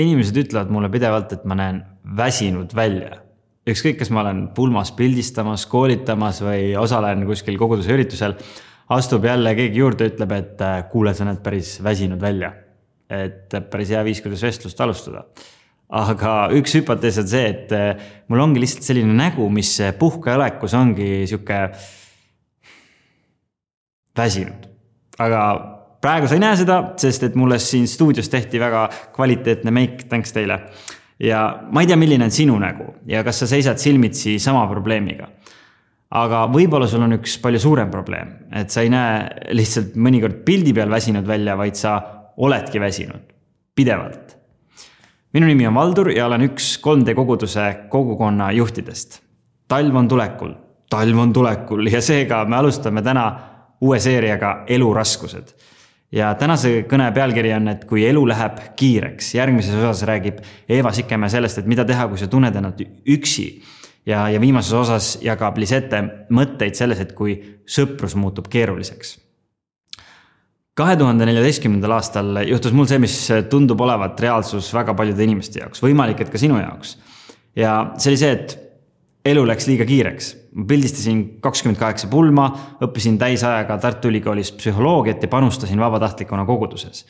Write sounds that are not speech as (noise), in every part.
inimesed ütlevad mulle pidevalt, et ma näen väsinud välja. ükskõik, kas ma olen pulmas pildistamas, koolitamas või osalen kuskil koguduse üritusel. astub jälle keegi juurde, ütleb, et äh, kuule, sa näed päris väsinud välja. et päris hea viis, kuidas vestlust alustada. aga üks hüpotees on see, et äh, mul ongi lihtsalt selline nägu, mis puhkeolekus ongi sihuke väsinud. aga praegu sa ei näe seda, sest et mulle siin stuudios tehti väga kvaliteetne meik, thanks teile. ja ma ei tea, milline on sinu nägu ja kas sa seisad silmitsi sama probleemiga. aga võib-olla sul on üks palju suurem probleem, et sa ei näe lihtsalt mõnikord pildi peal väsinud välja, vaid sa oledki väsinud, pidevalt. minu nimi on Valdur ja olen üks 3D koguduse kogukonna juhtidest. talv on tulekul, talv on tulekul ja seega me alustame täna uue seeriaga Eluraskused ja tänase kõne pealkiri on, et kui elu läheb kiireks, järgmises osas räägib Eeva Sikemäe sellest, et mida teha, kui sa tunned ennast üksi. ja, ja viimases osas jagab Lisette mõtteid selles, et kui sõprus muutub keeruliseks. kahe tuhande neljateistkümnendal aastal juhtus mul see, mis tundub olevat reaalsus väga paljude inimeste jaoks, võimalik, et ka sinu jaoks. ja see oli see, et elu läks liiga kiireks. pildistasin kakskümmend kaheksa pulma, õppisin täisajaga Tartu Ülikoolis psühholoogiat ja panustasin vabatahtlikuna koguduses.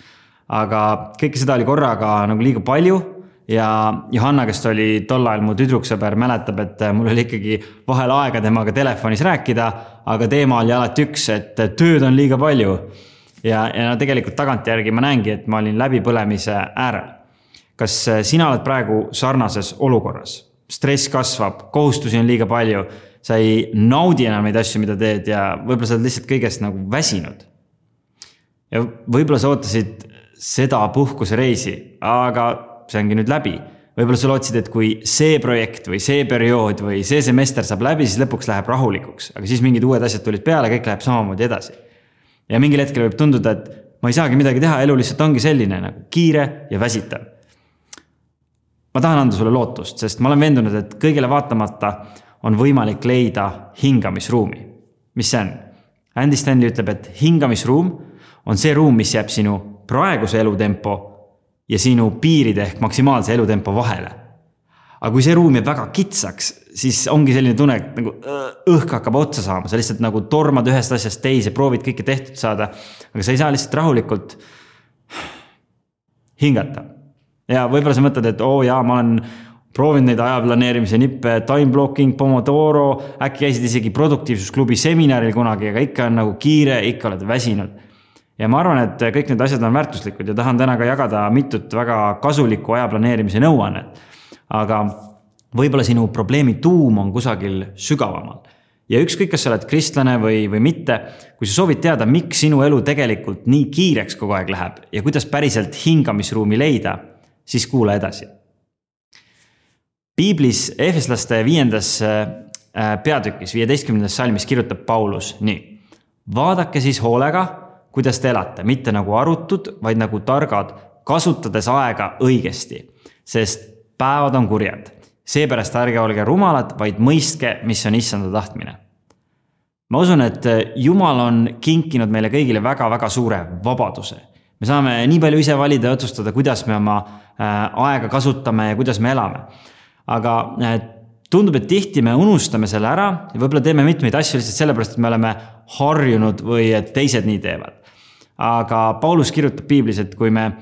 aga kõike seda oli korraga nagu liiga palju ja Johanna, kes oli tol ajal mu tüdruksõber, mäletab, et mul oli ikkagi vahel aega temaga telefonis rääkida, aga teema oli alati üks, et tööd on liiga palju. ja, ja tegelikult tagantjärgi ma näengi, et ma olin läbipõlemise äärel. kas sina oled praegu sarnases olukorras? Stress kasvab, kohustusi on liiga palju. sa ei naudi enam neid asju, mida teed ja võib-olla sa oled lihtsalt kõigest nagu väsinud. ja võib-olla sa ootasid seda puhkusereisi, aga see ongi nüüd läbi. võib-olla sa lootsid, et kui see projekt või see periood või see semester saab läbi, siis lõpuks läheb rahulikuks, aga siis mingid uued asjad tulid peale, kõik läheb samamoodi edasi. ja mingil hetkel võib tunduda, et ma ei saagi midagi teha, elu lihtsalt ongi selline nagu kiire ja väsitav ma tahan anda sulle lootust, sest ma olen veendunud, et kõigele vaatamata on võimalik leida hingamisruumi. mis see on? Andy Stanley ütleb, et hingamisruum on see ruum, mis jääb sinu praeguse elutempo ja sinu piiride ehk maksimaalse elutempo vahele. aga kui see ruum jääb väga kitsaks, siis ongi selline tunne, et nagu õhk hakkab otsa saama, sa lihtsalt nagu tormad ühest asjast teise, proovid kõike tehtud saada. aga sa ei saa lihtsalt rahulikult hingata ja võib-olla sa mõtled, et oo oh, jaa, ma olen proovinud neid aja planeerimise nippe, time blocking, Pomodoro, äkki käisid isegi produktiivsusklubi seminaril kunagi, aga ikka on nagu kiire, ikka oled väsinud. ja ma arvan, et kõik need asjad on väärtuslikud ja tahan täna ka jagada mitut väga kasulikku aja planeerimise nõuannet. aga võib-olla sinu probleemi tuum on kusagil sügavamal ja ükskõik, kas sa oled kristlane või, või mitte, kui sa soovid teada, miks sinu elu tegelikult nii kiireks kogu aeg läheb ja kuidas päriselt hingamisruumi leida siis kuula edasi. piiblis Efeslaste viiendas äh, peatükis, viieteistkümnendas salmis kirjutab Paulus nii. vaadake siis hoolega, kuidas te elate, mitte nagu arutud, vaid nagu targad, kasutades aega õigesti, sest päevad on kurjad. seepärast ärge olge rumalad, vaid mõistke, mis on issanda tahtmine ma usun, et Jumal on kinkinud meile kõigile väga-väga suure vabaduse me saame nii palju ise valida ja otsustada, kuidas me oma äh, aega kasutame ja kuidas me elame. aga äh, tundub, et tihti me unustame selle ära ja võib-olla teeme mitmeid asju lihtsalt sellepärast, et me oleme harjunud või et teised nii teevad. aga Paulus kirjutab piiblis, et kui me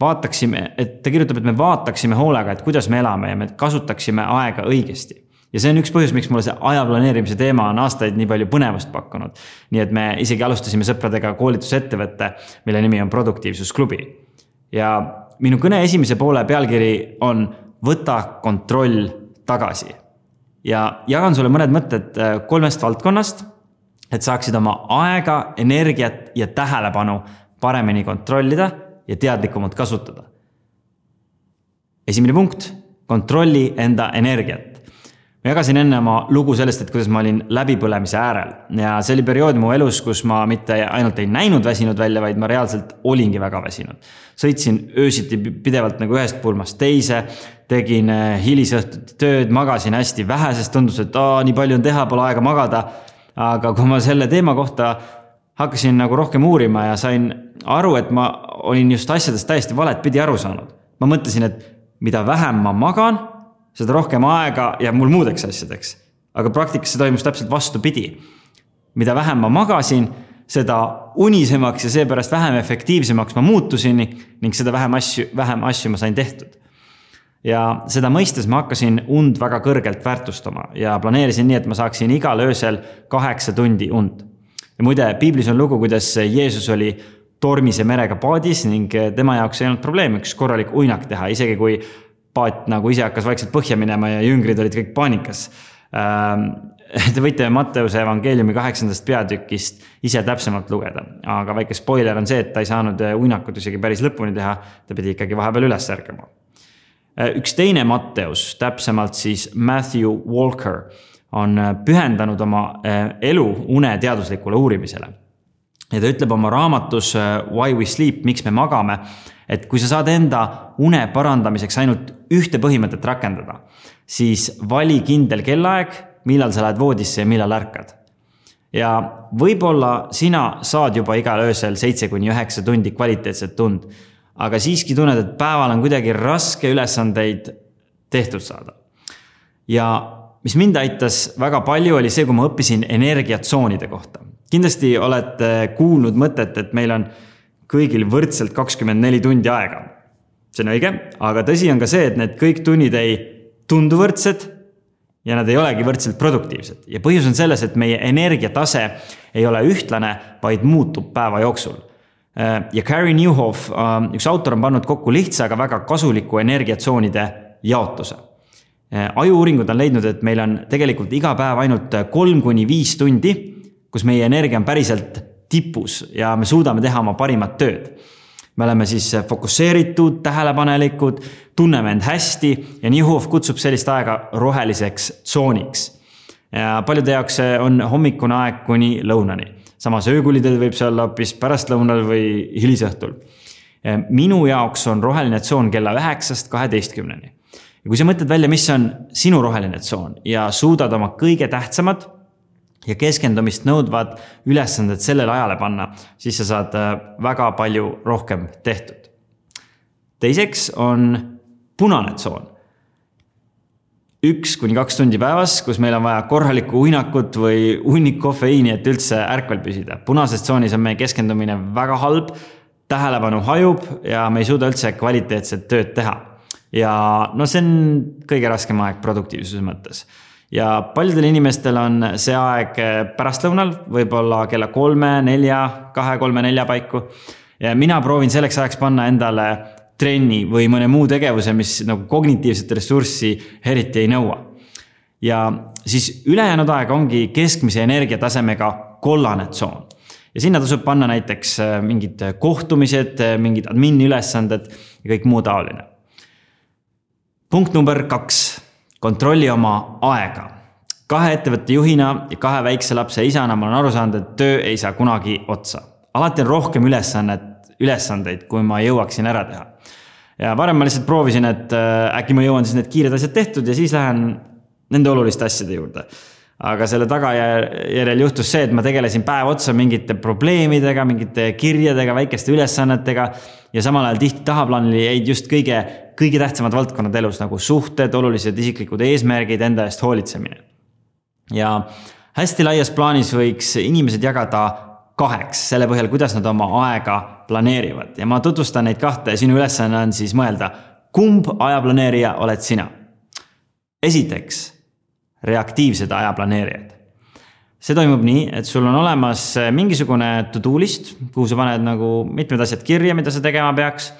vaataksime, et ta kirjutab, et me vaataksime hoolega, et kuidas me elame ja me kasutaksime aega õigesti ja see on üks põhjus, miks mulle see aja planeerimise teema on aastaid nii palju põnevust pakkunud. nii et me isegi alustasime sõpradega koolitusettevõtte, mille nimi on Produktiivsusklubi. ja minu kõne esimese poole pealkiri on Võta kontroll tagasi. ja jagan sulle mõned mõtted äh, kolmest valdkonnast, et saaksid oma aega, energiat ja tähelepanu paremini kontrollida ja teadlikumalt kasutada. esimene punkt, kontrolli enda energiat ma jagasin enne oma lugu sellest, et kuidas ma olin läbipõlemise äärel ja see oli periood mu elus, kus ma mitte ainult ei näinud väsinud välja, vaid ma reaalselt olingi väga väsinud. sõitsin öösiti pidevalt nagu ühest pulmast teise, tegin eh, hilisõhtuti tööd, magasin hästi vähe, sest tundus, et aa, nii palju on teha, pole aega magada. aga kui ma selle teema kohta hakkasin nagu rohkem uurima ja sain aru, et ma olin just asjadest täiesti valet pidi aru saanud ma mõtlesin, et mida vähem ma magan, seda rohkem aega jääb mul muudeks asjadeks. aga praktikas see toimus täpselt vastupidi. mida vähem ma magasin, seda unisemaks ja seepärast vähem efektiivsemaks ma muutusin ning seda vähem asju, vähem asju ma sain tehtud ja seda mõistes ma hakkasin und väga kõrgelt väärtustama ja planeerisin nii, et ma saaksin igal öösel kaheksa tundi und. ja muide, piiblis on lugu, kuidas Jeesus oli tormise merega paadis ning tema jaoks ei olnud probleem üks korralik uinak teha, isegi kui paat nagu ise hakkas vaikselt põhja minema ja jüngrid olid kõik paanikas. Ähm, (laughs) te võite Matteuse evangeeliumi kaheksandast peatükist ise täpsemalt lugeda, aga väike spoiler on see, et ta ei saanud uinakut isegi päris lõpuni teha, ta pidi ikkagi vahepeal üles ärkama Äh, üks teine Matteus, täpsemalt siis Matthew Walker, on äh, pühendanud oma äh, elu une teaduslikule uurimisele. ja ta ütleb oma raamatus Why we sleep, miks me magame, et kui sa saad enda une parandamiseks ainult ühte põhimõtet rakendada, siis vali kindel kellaaeg, millal sa lähed voodisse ja millal ärkad ja võib-olla sina saad juba igal öösel seitse kuni üheksa tundi kvaliteetset tund aga siiski tunned, et päeval on kuidagi raske ülesandeid tehtud saada. ja mis mind aitas väga palju, oli see, kui ma õppisin energiatsoonide kohta. kindlasti olete kuulnud mõtet, et meil on kõigil võrdselt kakskümmend neli tundi aega. see on õige, aga tõsi on ka see, et need kõik tunnid ei tundu võrdsed ja nad ei olegi võrdselt produktiivsed ja põhjus on selles, et meie energiatase ei ole ühtlane, vaid muutub päeva jooksul Äh, ja Gary Newhoff, äh, üks autor on pannud kokku lihtsa, aga väga kasuliku energiatsoonide jaotuse. Äh, ajuuuringud on leidnud, et meil on tegelikult iga päev ainult kolm kuni viis tundi, kus meie energia on päriselt tipus ja me suudame teha oma parimat tööd. me oleme siis fokusseeritud, tähelepanelikud, tunneme end hästi ja Newhoff kutsub sellist aega roheliseks tsooniks. ja paljude jaoks on hommikune aeg kuni lõunani samas öökulidel võib see olla hoopis pärastlõunal või hilisõhtul. minu jaoks on roheline tsoon kella üheksast kaheteistkümneni. ja kui sa mõtled välja, mis on sinu roheline tsoon ja suudad oma kõige tähtsamad ja keskendumist nõudvad ülesanded sellele ajale panna, siis sa saad äh, väga palju rohkem tehtud. teiseks on punane tsoon üks kuni kaks tundi päevas, kus meil on vaja korralikku uinakut või hunnik kofeiini, et üldse ärkvel püsida. punases tsoonis on meie keskendumine väga halb, tähelepanu hajub ja me ei suuda üldse kvaliteetset tööd teha. ja no see on kõige raskem aeg produktiivsuse mõttes. Ja paljudel inimestel on see aeg pärastlõunal, võib-olla kella kolme, nelja, kahe, kolme, nelja paiku. ja mina proovin selleks ajaks panna endale trenni või mõne muu tegevuse, mis nagu kognitiivset ressurssi eriti ei nõua. ja siis ülejäänud aeg ongi keskmise energiatasemega kollane tsoon. ja sinna tasub panna näiteks äh, mingid kohtumised, äh, mingid admini ülesanded ja kõik muu taoline. punkt number kaks, kontrolli oma aega kahe ettevõtte juhina ja kahe väikse lapse isana ma olen aru saanud, et töö ei saa kunagi otsa. alati on rohkem ülesannet, ülesandeid, kui ma jõuaksin ära teha ja varem ma lihtsalt proovisin, et äh, äkki ma jõuan siis need kiired asjad tehtud ja siis lähen nende oluliste asjade juurde. aga selle tagajärjel juhtus see, et ma tegelesin päev otsa mingite probleemidega, mingite kirjadega, väikeste ülesannetega. ja samal ajal tihti tahaplaanile jäid just kõige, kõige tähtsamad valdkonnad elus nagu suhted, olulised isiklikud eesmärgid, enda eest hoolitsemine. ja hästi laias plaanis võiks inimesed jagada kaheks selle põhjal, kuidas nad oma aega planeerivad ja ma tutvustan neid kahte ja sinu ülesanne on siis mõelda, kumb ajaplaneerija oled sina? esiteks, reaktiivsed ajaplaneerijad. see toimub nii, et sul on olemas mingisugune to do list, kuhu sa paned nagu mitmed asjad kirja, mida sa tegema peaks.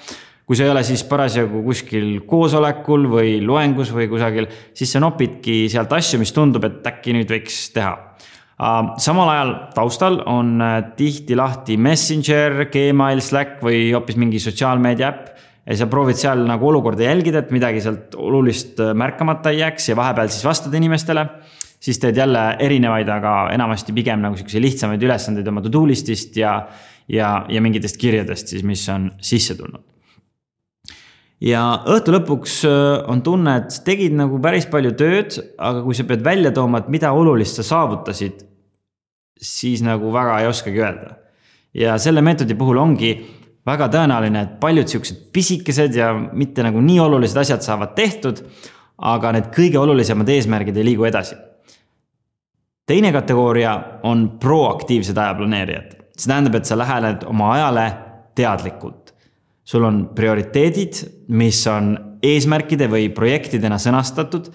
Kui sa ei ole siis parasjagu kuskil koosolekul või loengus või kusagil, siis sa nopidki sealt asju, mis tundub, et äkki nüüd võiks teha samal ajal taustal on äh, tihti lahti Messenger, Gmail, Slack või hoopis mingi sotsiaalmeedia äpp. ja sa proovid seal nagu olukorda jälgida, et midagi sealt olulist äh, märkamata ei jääks ja vahepeal siis vastad inimestele. siis teed jälle erinevaid, aga enamasti pigem nagu siukseid lihtsamaid ülesandeid oma to do list'ist ja, ja, ja mingitest kirjadest siis, mis on sisse tulnud ja õhtu lõpuks äh, on tunne, et tegid nagu päris palju tööd, aga kui sa pead välja tooma, et mida olulist sa saavutasid, siis nagu väga ei oskagi öelda. ja selle meetodi puhul ongi väga tõenäoline, et paljud siuksed pisikesed ja mitte nagu nii olulised asjad saavad tehtud. aga need kõige olulisemad eesmärgid ei liigu edasi. teine kategooria on proaktiivsed ajaplaneerijad, see tähendab, et sa lähened oma ajale teadlikult. Sul on prioriteedid, mis on eesmärkide või projektidena sõnastatud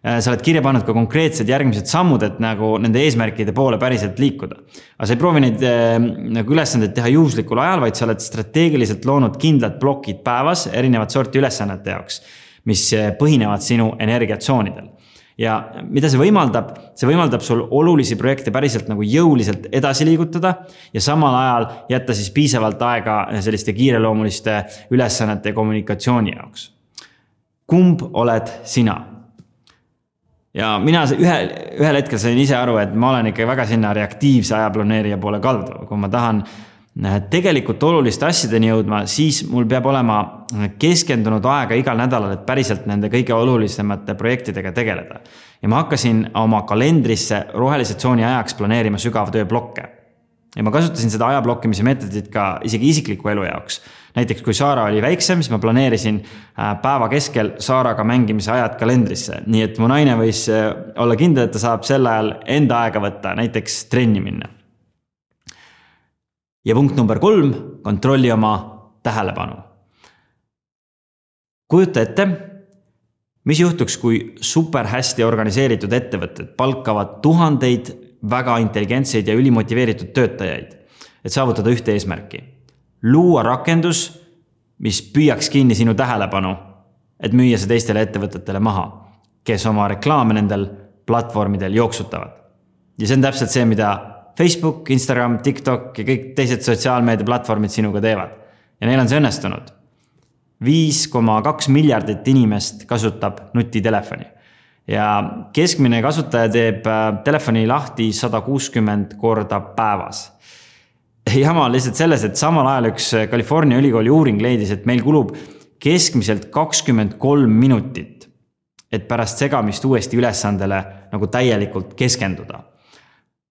Äh, sa oled kirja pannud ka konkreetsed järgmised sammud, et nagu nende eesmärkide poole päriselt liikuda. aga sa ei proovi neid äh, nagu ülesandeid teha juhuslikul ajal, vaid sa oled strateegiliselt loonud kindlad plokid päevas erinevat sorti ülesannete jaoks, mis äh, põhinevad sinu energiatsoonidel ja mida see võimaldab, see võimaldab sul olulisi projekte päriselt nagu jõuliselt edasi liigutada ja samal ajal jätta siis piisavalt aega selliste kiireloomuliste ülesannete ja kommunikatsiooni jaoks. kumb oled sina? ja mina ühel, ühel hetkel sain ise aru, et ma olen ikka väga sinna reaktiivse ajaplaneerija poole kaldu, kui ma tahan tegelikult oluliste asjadeni jõudma, siis mul peab olema keskendunud aega igal nädalal, et päriselt nende kõige olulisemate projektidega tegeleda. ja ma hakkasin oma kalendrisse rohelise tsooni ajaks planeerima sügavtööblokke ja ma kasutasin seda aja blokkimise meetodit ka isegi isikliku elu jaoks. näiteks kui Saara oli väiksem, siis ma planeerisin äh, päeva keskel Saaraga mängimise ajad kalendrisse, nii et mu naine võis äh, olla kindel, et ta saab sel ajal enda aega võtta, näiteks trenni minna. Ja punkt number kolm, kontrolli oma tähelepanu. kujuta ette, mis juhtuks, kui super hästi organiseeritud ettevõtted palkavad tuhandeid väga intelligentseid ja ülimotiveeritud töötajaid, et saavutada ühte eesmärki. luua rakendus, mis püüaks kinni sinu tähelepanu, et müüa see teistele ettevõtetele maha, kes oma reklaame nendel platvormidel jooksutavad. ja see on täpselt see, mida Facebook, Instagram, TikTok ja kõik teised sotsiaalmeediaplatvormid sinuga teevad. ja neil on see õnnestunud. viis koma kaks miljardit inimest kasutab nutitelefoni ja keskmine kasutaja teeb äh, telefoni lahti sada kuuskümmend korda päevas. jama on lihtsalt selles, et samal ajal üks äh, California ülikooli uuring leidis, et meil kulub keskmiselt kakskümmend kolm minutit, et pärast segamist uuesti ülesandele nagu täielikult keskenduda.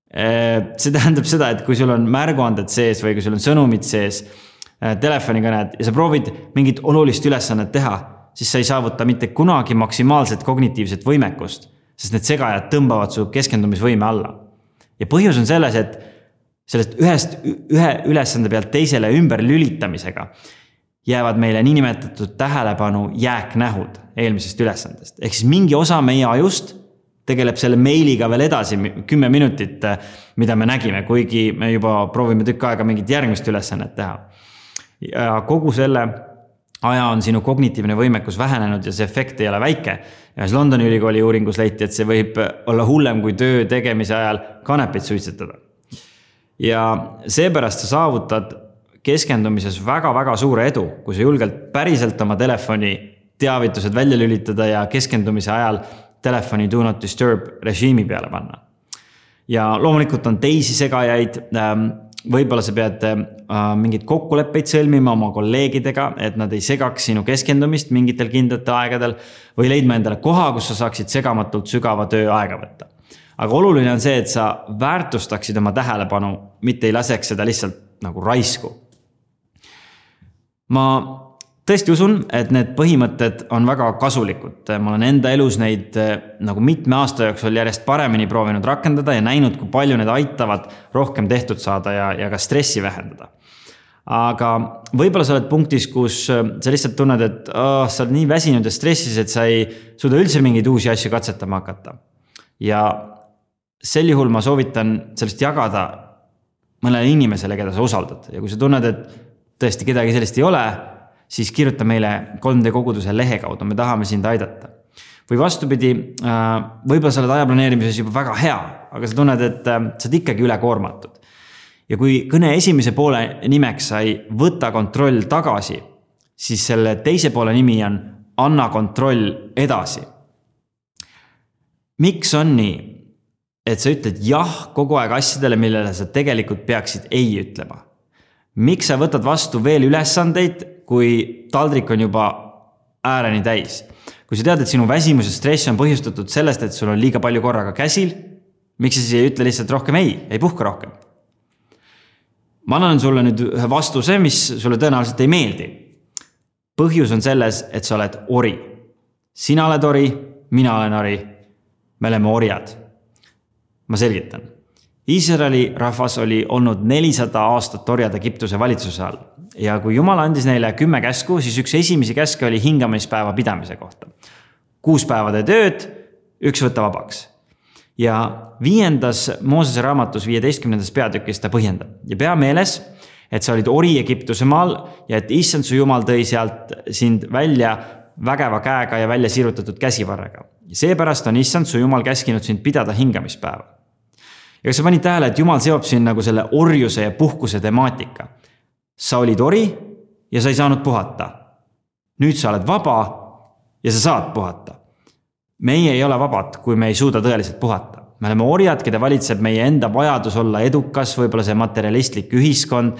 Äh, see tähendab seda, et kui sul on märguanded sees või kui sul on sõnumid sees, telefonikõned ja sa proovid mingit olulist ülesannet teha siis sa ei saavuta mitte kunagi maksimaalset kognitiivset võimekust, sest need segajad tõmbavad su keskendumisvõime alla. ja põhjus on selles, et sellest ühest, ühe ülesande pealt teisele ümber lülitamisega jäävad meile niinimetatud tähelepanu jääknähud eelmisest ülesandest. ehk siis mingi osa meie ajust tegeleb selle meiliga veel edasi kümme minutit, mida me nägime, kuigi me juba proovime tükk aega mingit järgmist ülesannet teha. ja kogu selle aja on sinu kognitiivne võimekus vähenenud ja see efekt ei ole väike. ühes Londoni ülikooli uuringus leiti, et see võib olla hullem kui töö tegemise ajal kanepit suitsetada. ja seepärast sa saavutad keskendumises väga-väga suure edu, kui sa julgelt päriselt oma telefoni teavitused välja lülitada ja keskendumise ajal telefoni do not disturb režiimi peale panna. ja loomulikult on teisi segajaid ähm, võib-olla sa pead äh, mingeid kokkuleppeid sõlmima oma kolleegidega, et nad ei segaks sinu keskendumist mingitel kindlatel aegadel. või leidma endale koha, kus sa saaksid segamatult sügava töö aega võtta. aga oluline on see, et sa väärtustaksid oma tähelepanu, mitte ei laseks seda lihtsalt nagu raisku. ma tõesti usun, et need põhimõtted on väga kasulikud, ma olen enda elus neid eh, nagu mitme aasta jooksul järjest paremini proovinud rakendada ja näinud, kui palju need aitavad rohkem tehtud saada ja, ja ka stressi vähendada. aga võib-olla sa oled punktis, kus eh, sa lihtsalt tunned, et oh, sa oled nii väsinud ja stressis, et sa ei suuda üldse mingeid uusi asju katsetama hakata. ja sel juhul ma soovitan sellest jagada mõnele inimesele, keda sa usaldad ja kui sa tunned, et tõesti kedagi sellist ei ole siis kirjuta meile 3D koguduse lehe kaudu, me tahame sind aidata. või vastupidi, äh, võib-olla sa oled aja planeerimises juba väga hea, aga sa tunned, et äh, sa oled ikkagi ülekoormatud. ja kui kõne esimese poole nimeks sai võta kontroll tagasi, siis selle teise poole nimi on anna kontroll edasi. miks on nii, et sa ütled jah kogu aeg asjadele, millele sa tegelikult peaksid ei ütlema? miks sa võtad vastu veel ülesandeid, kui taldrik on juba ääreni täis. kui sa tead, et sinu väsimus ja stress on põhjustatud sellest, et sul on liiga palju korraga käsil, miks sa siis ei ütle lihtsalt rohkem ei, ei puhka rohkem? ma annan sulle nüüd ühe vastuse, mis sulle tõenäoliselt ei meeldi. põhjus on selles, et sa oled ori. sina oled ori, mina olen ori. me oleme orjad. ma selgitan. Iisraeli rahvas oli olnud nelisada aastat orjad Egiptuse valitsuse all ja kui Jumal andis neile kümme käsku, siis üks esimesi käske oli hingamispäeva pidamise kohta. kuus päeva tee tööd, üks võta vabaks ja viiendas Moosese raamatus viieteistkümnendas peatükis ta põhjendab ja pea meeles, et sa olid ori Egiptuse maal ja et issand su jumal tõi sealt sind välja vägeva käega ja välja sirutatud käsivarrega. seepärast on issand su jumal käskinud sind pidada hingamispäeva. ja kas sa panid tähele, et jumal seob siin nagu selle orjuse ja puhkuse temaatika? Sa olid ori ja sa ei saanud puhata. nüüd sa oled vaba ja sa saad puhata meie ei ole vabad, kui me ei suuda tõeliselt puhata. me oleme orjad, keda valitseb meie enda vajadus olla edukas, võib-olla see materialistlik ühiskond,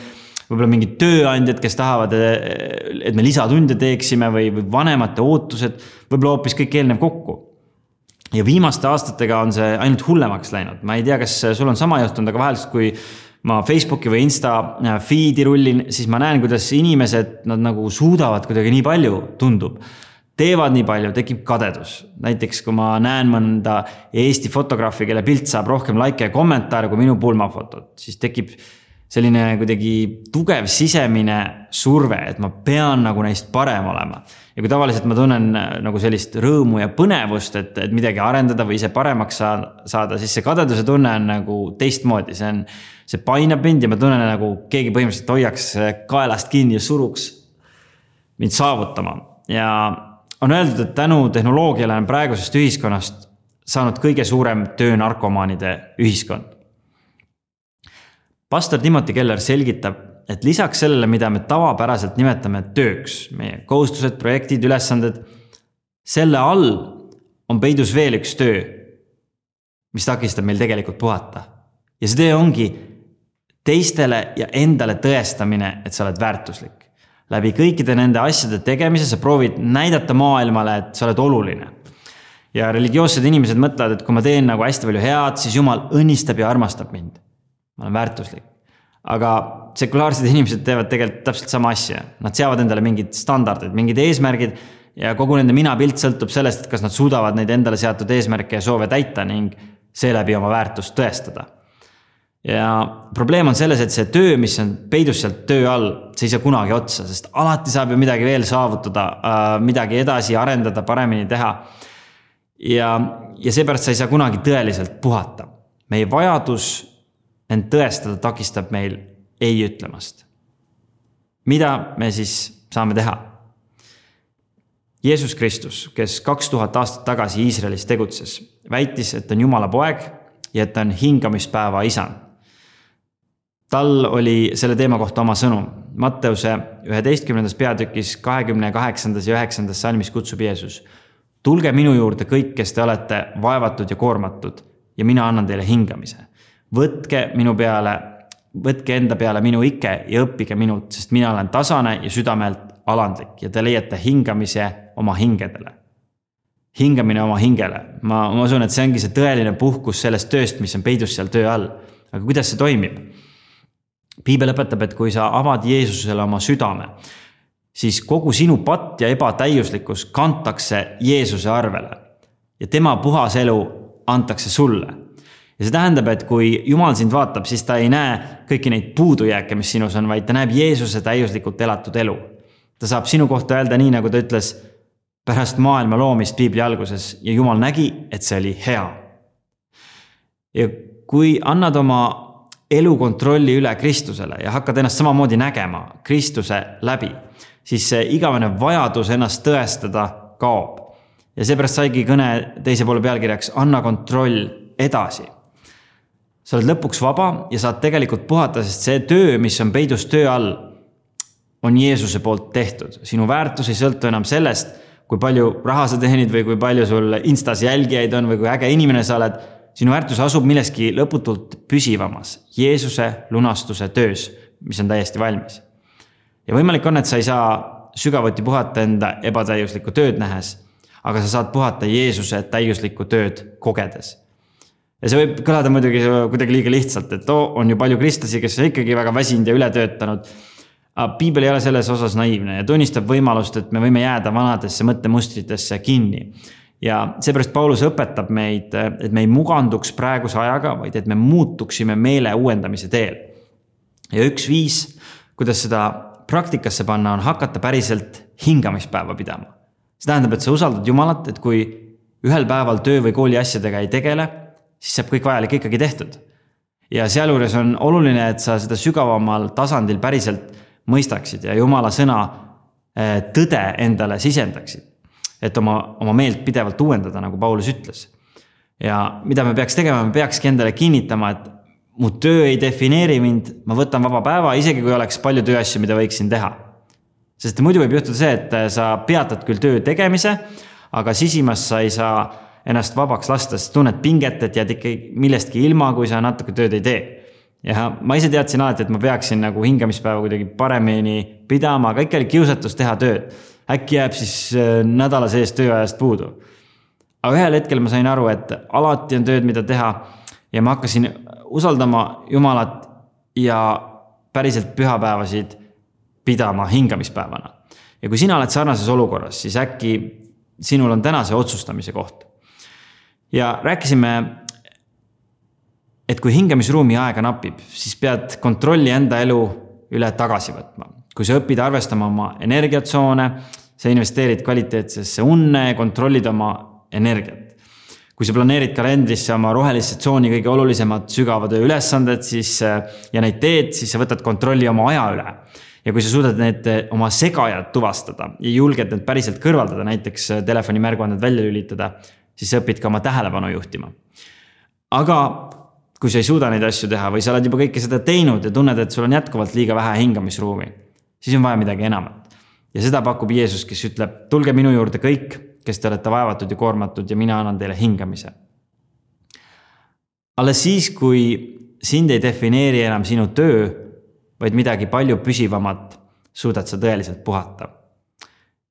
võib-olla mingid tööandjad, kes tahavad, et me lisatunde teeksime või, või vanemate ootused, võib-olla hoopis kõik eelnev kokku. ja viimaste aastatega on see ainult hullemaks läinud, ma ei tea, kas sul on sama juhtunud, aga vahel, kui ma Facebooki või Insta feed'i rullin, siis ma näen, kuidas inimesed, nad nagu suudavad kuidagi nii palju, tundub teevad nii palju, tekib kadedus. näiteks kui ma näen mõnda Eesti fotograafi, kelle pilt saab rohkem likee ja kommentaare kui minu pulmafotod, siis tekib selline kuidagi tugev sisemine surve, et ma pean nagu neist parem olema. ja kui tavaliselt ma tunnen äh, nagu sellist rõõmu ja põnevust, et, et midagi arendada või ise paremaks saada, siis see kadeduse tunne on nagu teistmoodi, see on, see painab mind ja ma tunnen nagu keegi põhimõtteliselt hoiaks kaelast kinni ja suruks mind saavutama ja on öeldud, et tänu tehnoloogiale on praegusest ühiskonnast saanud kõige suurem töönarkomaanide ühiskond. Pastor Timothy Keller selgitab, et lisaks sellele, mida me tavapäraselt nimetame tööks, meie kohustused, projektid, ülesanded, selle all on peidus veel üks töö, mis takistab meil tegelikult puhata. ja see töö ongi teistele ja endale tõestamine, et sa oled väärtuslik läbi kõikide nende asjade tegemise sa proovid näidata maailmale, et sa oled oluline. ja religioossed inimesed mõtlevad, et kui ma teen nagu hästi palju head, siis jumal õnnistab ja armastab mind. Ma olen väärtuslik. aga sekulaarsed (laughs) inimesed teevad tegelikult täpselt sama asja, nad seavad endale mingid standardid, mingid eesmärgid ja kogu nende minapilt sõltub sellest, et kas nad suudavad neid endale seatud eesmärke ja soove täita ning seeläbi oma väärtust tõestada ja probleem on selles, et see töö, mis on peidus sealt töö all, see ei saa kunagi otsa, sest alati saab ju midagi veel saavutada, äh, midagi edasi arendada, paremini teha. ja, ja seepärast sa ei saa kunagi tõeliselt puhata. meie vajadus end tõestada takistab meil ei ütlemast. mida me siis saame teha? Jeesus Kristus, kes kaks tuhat aastat tagasi Iisraelis tegutses, väitis, et on Jumala poeg ja et ta on hingamispäeva isand tal oli selle teema kohta oma sõnum. Matteuse üheteistkümnendas peatükis kahekümne kaheksandas ja üheksandas salmis kutsub Jeesus. tulge minu juurde kõik, kes te olete vaevatud ja koormatud ja mina annan teile hingamise. Võtke minu peale, võtke enda peale minu ike ja õppige minult, sest mina olen tasane ja südamelt alandlik ja te leiate hingamise oma hingedele hingamine oma hingele, ma, ma usun, et see ongi see tõeline puhkus sellest tööst, mis on peidus seal töö all. aga kuidas see toimib? piibel õpetab, et kui sa avad Jeesusele oma südame, siis kogu sinu patt ja ebatäiuslikkus kantakse Jeesuse arvele ja tema puhas elu antakse sulle. Ja see tähendab, et kui Jumal sind vaatab, siis ta ei näe kõiki neid puudujääke, mis sinus on, vaid ta näeb Jeesuse täiuslikult elatud elu. ta saab sinu kohta öelda nii, nagu ta ütles pärast maailma loomist piibli alguses ja Jumal nägi, et see oli hea. ja kui annad oma elu kontrolli üle Kristusele ja hakkad ennast samamoodi nägema Kristuse läbi, siis see igavene vajadus ennast tõestada kaob. ja seepärast saigi kõne teise poole pealkirjaks Anna kontroll edasi. Sa oled lõpuks vaba ja saad tegelikult puhata, sest see töö, mis on peidus töö all, on Jeesuse poolt tehtud. sinu väärtus ei sõltu enam sellest, kui palju raha sa teenid või kui palju sul Instas jälgijaid on või kui äge inimene sa oled sinu väärtus asub milleski lõputult püsivamas, Jeesuse lunastuse töös, mis on täiesti valmis. ja võimalik on, et sa ei saa sügavuti puhata enda ebatäiuslikku tööd nähes, aga sa saad puhata Jeesuse täiuslikku tööd kogedes. Ja see võib kõlada muidugi kuidagi liiga lihtsalt, et oo, on ju palju kristlasi, kes on ikkagi väga väsinud ja ületöötanud. aga piibel ei ole selles osas naiivne ja tunnistab võimalust, et me võime jääda vanadesse mõttemustritesse kinni. ja seepärast Paulus õpetab meid, et me ei muganduks praeguse ajaga, vaid et me muutuksime meele uuendamise teel. ja üks viis, kuidas seda praktikasse panna, on hakata päriselt hingamispäeva pidama. see tähendab, et sa usaldad Jumalat, et kui ühel päeval töö või kooli asjadega ei tegele siis saab kõik vajalik ikkagi tehtud. ja sealjuures on oluline, et sa seda sügavamal tasandil päriselt mõistaksid ja jumala sõna eh, tõde endale sisendaksid. et oma, oma meelt pidevalt uuendada, nagu Paulus ütles. ja mida me peaks tegema, me peakski endale kinnitama, et mu töö ei defineeri mind, ma võtan vaba päeva, isegi kui oleks palju tööasju, mida võiksin teha. sest muidu võib juhtuda see, et sa peatad küll töö tegemise, aga sisimas sa ei saa ennast vabaks lasta, sest tunned pinget, et jääd ikkagi millestki ilma, kui sa natuke tööd ei tee. ja ma ise teadsin alati, et ma peaksin nagu hingamispäeva kuidagi paremini pidama, aga ikka oli kiusatus teha tööd. äkki jääb siis äh, nädala sees tööajast puudu. aga ühel hetkel ma sain aru, et alati on tööd, mida teha ja ma hakkasin usaldama Jumalat ja päriselt pühapäevasid pidama hingamispäevana. ja kui sina oled sarnases olukorras, siis äkki sinul on täna see otsustamise koht ja rääkisime, et kui hingamisruumi aega napib, siis pead kontrolli enda elu üle tagasi võtma. kui sa õpid arvestama oma energiatsoone, sa investeerid kvaliteetsesse unne kontrollid oma energiat. kui sa planeerid kalendrisse oma rohelisse tsooni kõige olulisemad sügava töö ülesanded, siis ja neid teed, siis sa võtad kontrolli oma aja üle ja kui sa suudad need oma segajad tuvastada ja julged need päriselt kõrvaldada, näiteks telefoni märguanded välja lülitada, siis sa õpid ka oma tähelepanu juhtima. aga kui sa ei suuda neid asju teha või sa oled juba kõike seda teinud ja tunned, et sul on jätkuvalt liiga vähe hingamisruumi, siis on vaja midagi enamat. ja seda pakub Jeesus, kes ütleb, tulge minu juurde kõik, kes te olete vaevatud ja koormatud ja mina annan teile hingamise. alles siis, kui sind ei defineeri enam sinu töö, vaid midagi palju püsivamat, suudad sa tõeliselt puhata.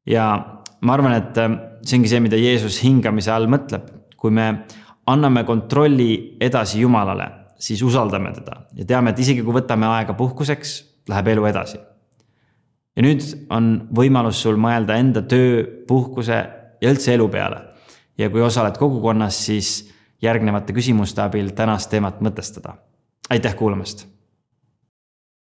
ja ma arvan, et see ongi see, mida Jeesus hingamise all mõtleb. kui me anname kontrolli edasi Jumalale, siis usaldame teda ja teame, et isegi kui võtame aega puhkuseks, läheb elu edasi. ja nüüd on võimalus sul mõelda enda töö, puhkuse ja üldse elu peale. ja kui osaled kogukonnas, siis järgnevate küsimuste abil tänast teemat mõtestada. aitäh kuulamast